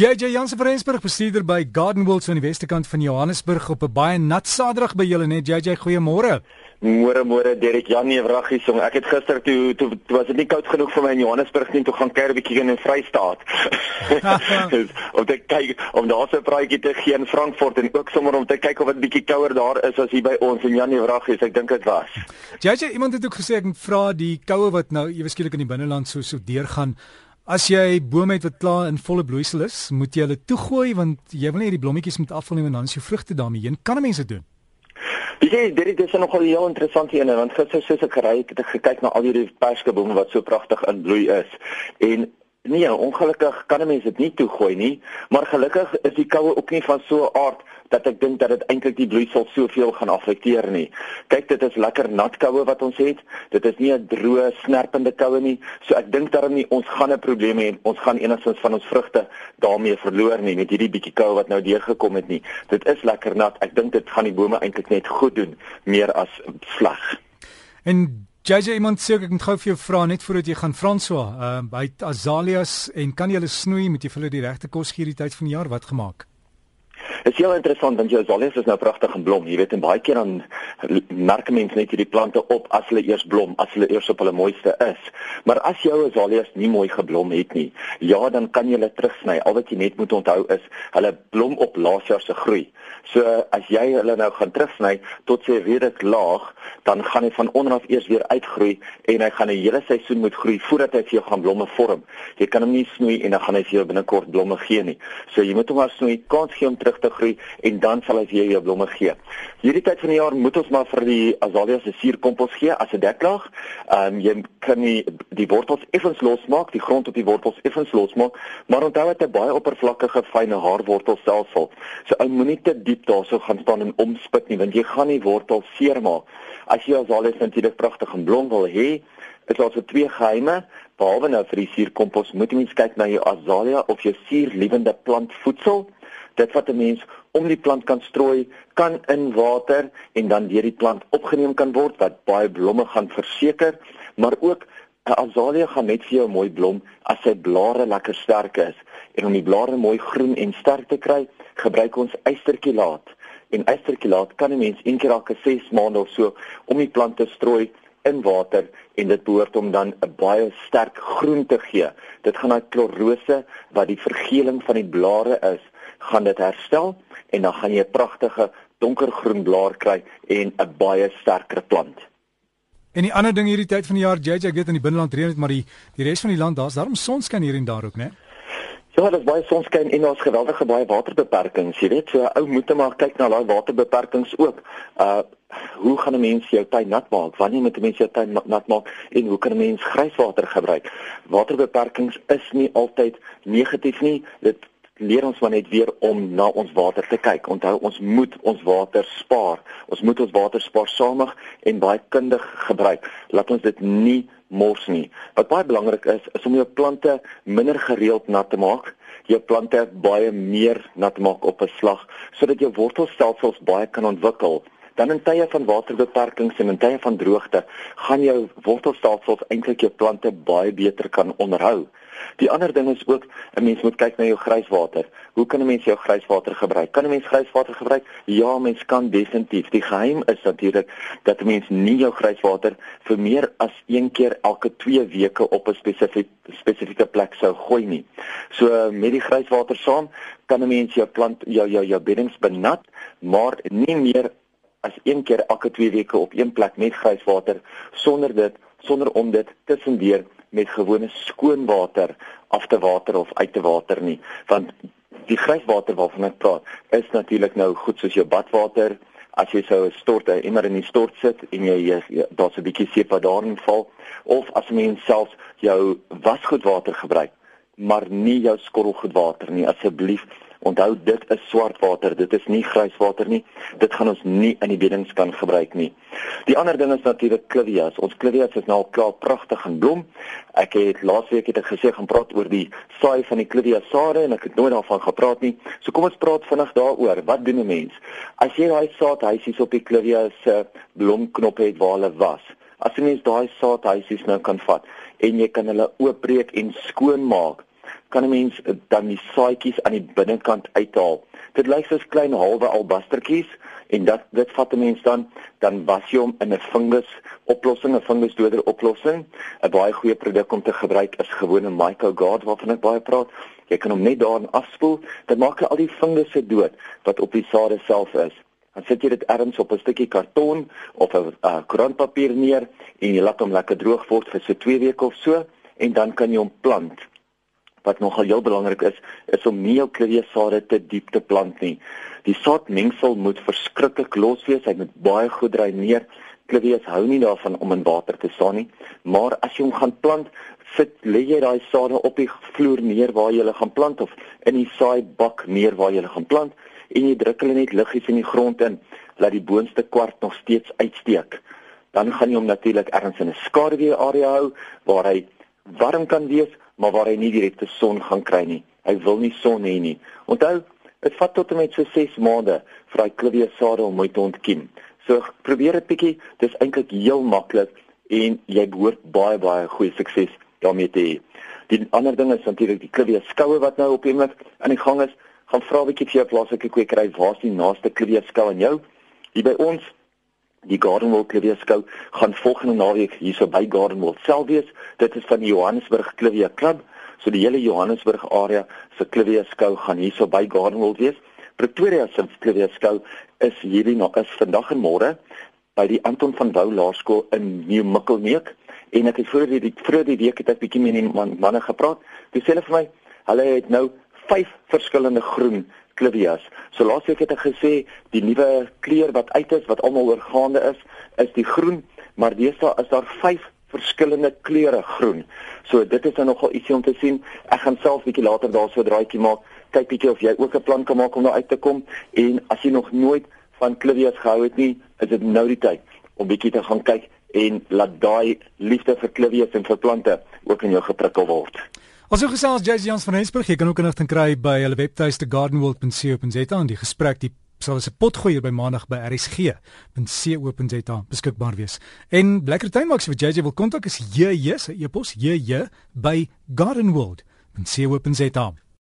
JJ Jansen van Rensburg, bestuurder by Garden World aan die weste kant van Johannesburg op 'n baie nat Saterdag by julle net. JJ, goeiemôre. Môre môre Derek Janie Wraggie song. Ek het gister toe toe, toe was dit nie koud genoeg vir my in Johannesburg nie toe gaan kuier 'n bietjie in die Vrystaat. om te kyk om daar 'n praatjie te gee in Frankfurt en ook sommer om te kyk of dit bietjie kouer daar is as hier by ons in Janie Wraggie. Ek dink dit was. JJ, iemand het ook gesê ek vra die koue wat nou ewe skielik in die binneland so so deurgaan. As jy bome het wat klaar in volle bloeisel is, moet jy hulle toegooi want jy wil nie hierdie blommetjies moet afval nie want dan is jou vrugte daarmee heen. Kan mense dit doen? Weet jy, dit is nogal heel interessant hier want gister soos ek gery het, het ek gekyk na al hierdie perskebome wat so pragtig in bloei is. En nee, ongelukkig kan 'n mens dit nie toegooi nie, maar gelukkig is die koue ook nie van so 'n aard dat ek dink dat dit eintlik die bloeisel soveel gaan affekteer nie. Kyk, dit is lekker nat koue wat ons het. Dit is nie 'n droë, snerpende koue nie. So ek dink daarom nie ons gaan 'n probleem hê. Ons gaan enigstens van ons vrugte daarmee verloor nie met hierdie bietjie koue wat nou deurgekom het nie. Dit is lekker nat. Ek dink dit gaan die bome eintlik net goed doen meer as sleg. En JJ iemand sê ek moet gou vir jou vra net voordat jy gaan François, uh by azaleas en kan jy hulle snoei met jy vir hulle die regte kos gee die tyd van die jaar wat gemaak? Dit is heel interessant want jou azaleas is nou pragtig en blom. Jy weet en baie keer dan merk mense net hierdie plante op as hulle eers blom, as hulle eers op hulle mooiste is. Maar as jou azaleas nie mooi geblom het nie, ja, dan kan jy hulle terugsny. Al wat jy net moet onthou is hulle blom op laas jaar se groei. So as jy hulle nou gaan terugsny tot sy redelik laag, dan gaan hy van onder af eers weer uitgroei en hy gaan 'n hele seisoen moet groei voordat hy vir jou gaan blomme vorm. Jy kan hom nie snoei en dan gaan hy vir jou binnekort blomme gee nie. So jy moet hom maar snoei, kans gee om terug te groei en dan sal hy vir jou blomme gee. Hierdie tyd van die jaar moet ons maar vir die azaleas 'n suurkompos gee as 'n deklaag. Ehm um, jy kan nie die wortels effens losmaak, die grond op die wortels effens losmaak, maar onthou dat 'n baie oppervlakkige fyn haarwortelstelsel. So ou moenie te diep daarso gaan staan en omspit nie want jy gaan die wortels seermaak. As jy azaleas natuurlik pragtig en blom wil hê, is daar so twee geheime behalwe nou vir die suurkompos, moet jy mens kyk na jou azalia of jou suurliewende plantvoedsel dit wat 'n mens om die plant kan strooi, kan in water en dan deur die plant opgeneem kan word wat baie blomme gaan verseker, maar ook 'n azalia gaan net vir jou mooi blom as sy blare lekker sterk is. En om die blare mooi groen en sterk te kry, gebruik ons eysterkilaat. En eysterkilaat kan 'n mens een keer elke 6 maande of so om die plant te strooi in water en dit behoort om dan 'n baie sterk groen te gee. Dit gaan uit klorose wat die vergeling van die blare is gaan dit herstel en dan gaan jy 'n pragtige donkergroen blaar kry en 'n baie sterker plant. En die ander ding hierdie tyd van die jaar, JJ, ek weet in die binneland reën dit, maar die die res van die land, daar's daarom sonskyn hier en daar ook, né? Ja, dit is baie sonskyn en daar's geweldige baie waterbeperkings. Jy weet, so ou moet maar kyk na daai waterbeperkings ook. Uh hoe gaan 'n mens jou tuin nat maak? Wanneer moet 'n mens jou tuin nat maak en hoe kan 'n mens grijswater gebruik? Waterbeperkings is nie altyd negatief nie. Dit leer ons maar net weer om na ons water te kyk. Onthou ons moet ons water spaar. Ons moet ons water spaarsamig en baie kundig gebruik. Laat ons dit nie mors nie. Wat baie belangrik is, is om jou plante minder gereeld nat te maak. Jou plante baie meer nat maak op 'n slag sodat jou wortelstelsels baie kan ontwikkel. Dan in tye van waterbeperkings en in tye van droogte, gaan jou wortelstelsels eintlik jou plante baie beter kan onderhou. Die ander ding is ook 'n mens moet kyk na jou grijswater. Hoe kan 'n mens jou grijswater gebruik? Kan 'n mens grijswater gebruik? Ja, mens kan definitief. Die geheim is natuurlik dat 'n mens nie jou grijswater vir meer as een keer elke 2 weke op 'n spesifieke spesifieke plek sou gooi nie. So met die grijswater saam kan 'n mens jou plant jou jou jou beddings benat, maar nie meer as een keer elke 2 weke op een plek met grijswater sonder dit sonder om dit tussendeur met gewone skoon water af te water of uit te water nie. Want die grijswater waarvan ek praat is natuurlik nou goed soos jou badwater. As jy sou 'n stort 'n emmer in die stort sit en jy, jy, daar's 'n bietjie seep wat daarin val of as mens selfs jou wasgoedwater gebruik maar nie jou skottelgoedwater nie asseblief Onthou dit is swart water, dit is nie grijswater nie. Dit gaan ons nie in die beddings kan gebruik nie. Die ander ding is natuurlik clivias. Ons clivias is nou al klaar pragtig en blom. Ek het laasweek het ek gesê gaan praat oor die saai van die clivia sade en ek het nooit daarvan gepraat nie. So kom ons praat vinnig daaroor. Wat doen 'n mens? As jy daai saadhuisies op die clivia se blomknop het waar hulle was. As jy mens daai saadhuisies nou kan vat en jy kan hulle oopbreek en skoon maak kan 'n mens dan die saadjies aan die binnekant uithaal. Dit lyk soos klein halwe albastertjies en dat dit vat 'n mens dan dan was jy hom in 'n fungus oplossing, 'n fungusdoder oplossing. 'n Baie goeie produk om te gebruik is gewone Mycogard waarvan ek baie praat. Jy kan hom net daarin afspoel, dan maak hy al die fungusse dood wat op die sade self is. Dan sit jy dit ergens op 'n stukkie karton of 'n uh, krantpapier neer en jy laat hom lekker droog word vir so 2 weke of so en dan kan jy hom plant. Wat nogal heel belangrik is, is om nie jou kleuriesaade te diep te plant nie. Die saadmengsel moet verskriklik los wees. Hy moet baie goed dreineer. Kleurieus hou nie daarvan om in water te staan nie. Maar as jy hom gaan plant, sit lê jy daai sade op die vloer neer waar jy hulle gaan plant of in die saaibak neer waar jy hulle gaan plant en jy druk hulle net liggies in die grond in laat die boonste kwart nog steeds uitsteek. Dan gaan jy hom natuurlik ergens in 'n skaduwee area hou waar hy warm kan wees, maar waar hy nie direkte son gaan kry nie. Hy wil nie son hê nie. Onthou, dit vat tot en met so 6 maande vir daai klivie sade om uit te ontkiem. So probeer dit bietjie, dis eintlik heel maklik en jy behoort baie baie goeie sukses daarmee te hê. Die ander ding is natuurlik die klivie skoue wat nou op die oomblik aan die gang is gaan vra 'n bietjie vir jou plaaslike kwekery waar's die naaste kleweeskou aan jou? Hier by ons die Gardenwald Kleweeskou gaan volgende naweek hierso by Gardenwald self wees. Dit is van die Johannesburg Klewee Klub. So die hele Johannesburg area se kleweeskou gaan hierso by Gardenwald wees. Pretoria se kleweeskou is hierdie nog is vandag en môre by die Anton van Wouw Laerskool in New Mikkelneek en ek het voor die vroeë die week het ek bietjie met die man, manne gepraat. Dis hulle vir my, hulle het nou vyf verskillende groen klivias. So laasweek het ek gesê die nuwe kleur wat uit is wat almal oorgaande is, is die groen, maar deesdae is daar vyf verskillende kleure groen. So dit is nou nogal ietsie om te sien. Ek gaan self bietjie later daarso 'n draaitjie maak, kyk bietjie of jy ook 'n plan kan maak om daar uit te kom en as jy nog nooit van klivias gehou het nie, is dit nou die tyd om bietjie te gaan kyk en laat daai liefde vir klivias en vir plante ook in jou geprikkel word. Ons het gesels Jay Jans van Rensburg. Jy kan ook inligting kry by hulle webtuiste gardenworld.co.za en die gesprek die sal as 'n potgoeier by maandag by rsg.co.za beskikbaar wees. En lekker tyd maak as jy vir JJ wil kontak is JJ se e-pos JJ by gardenworld.co.za.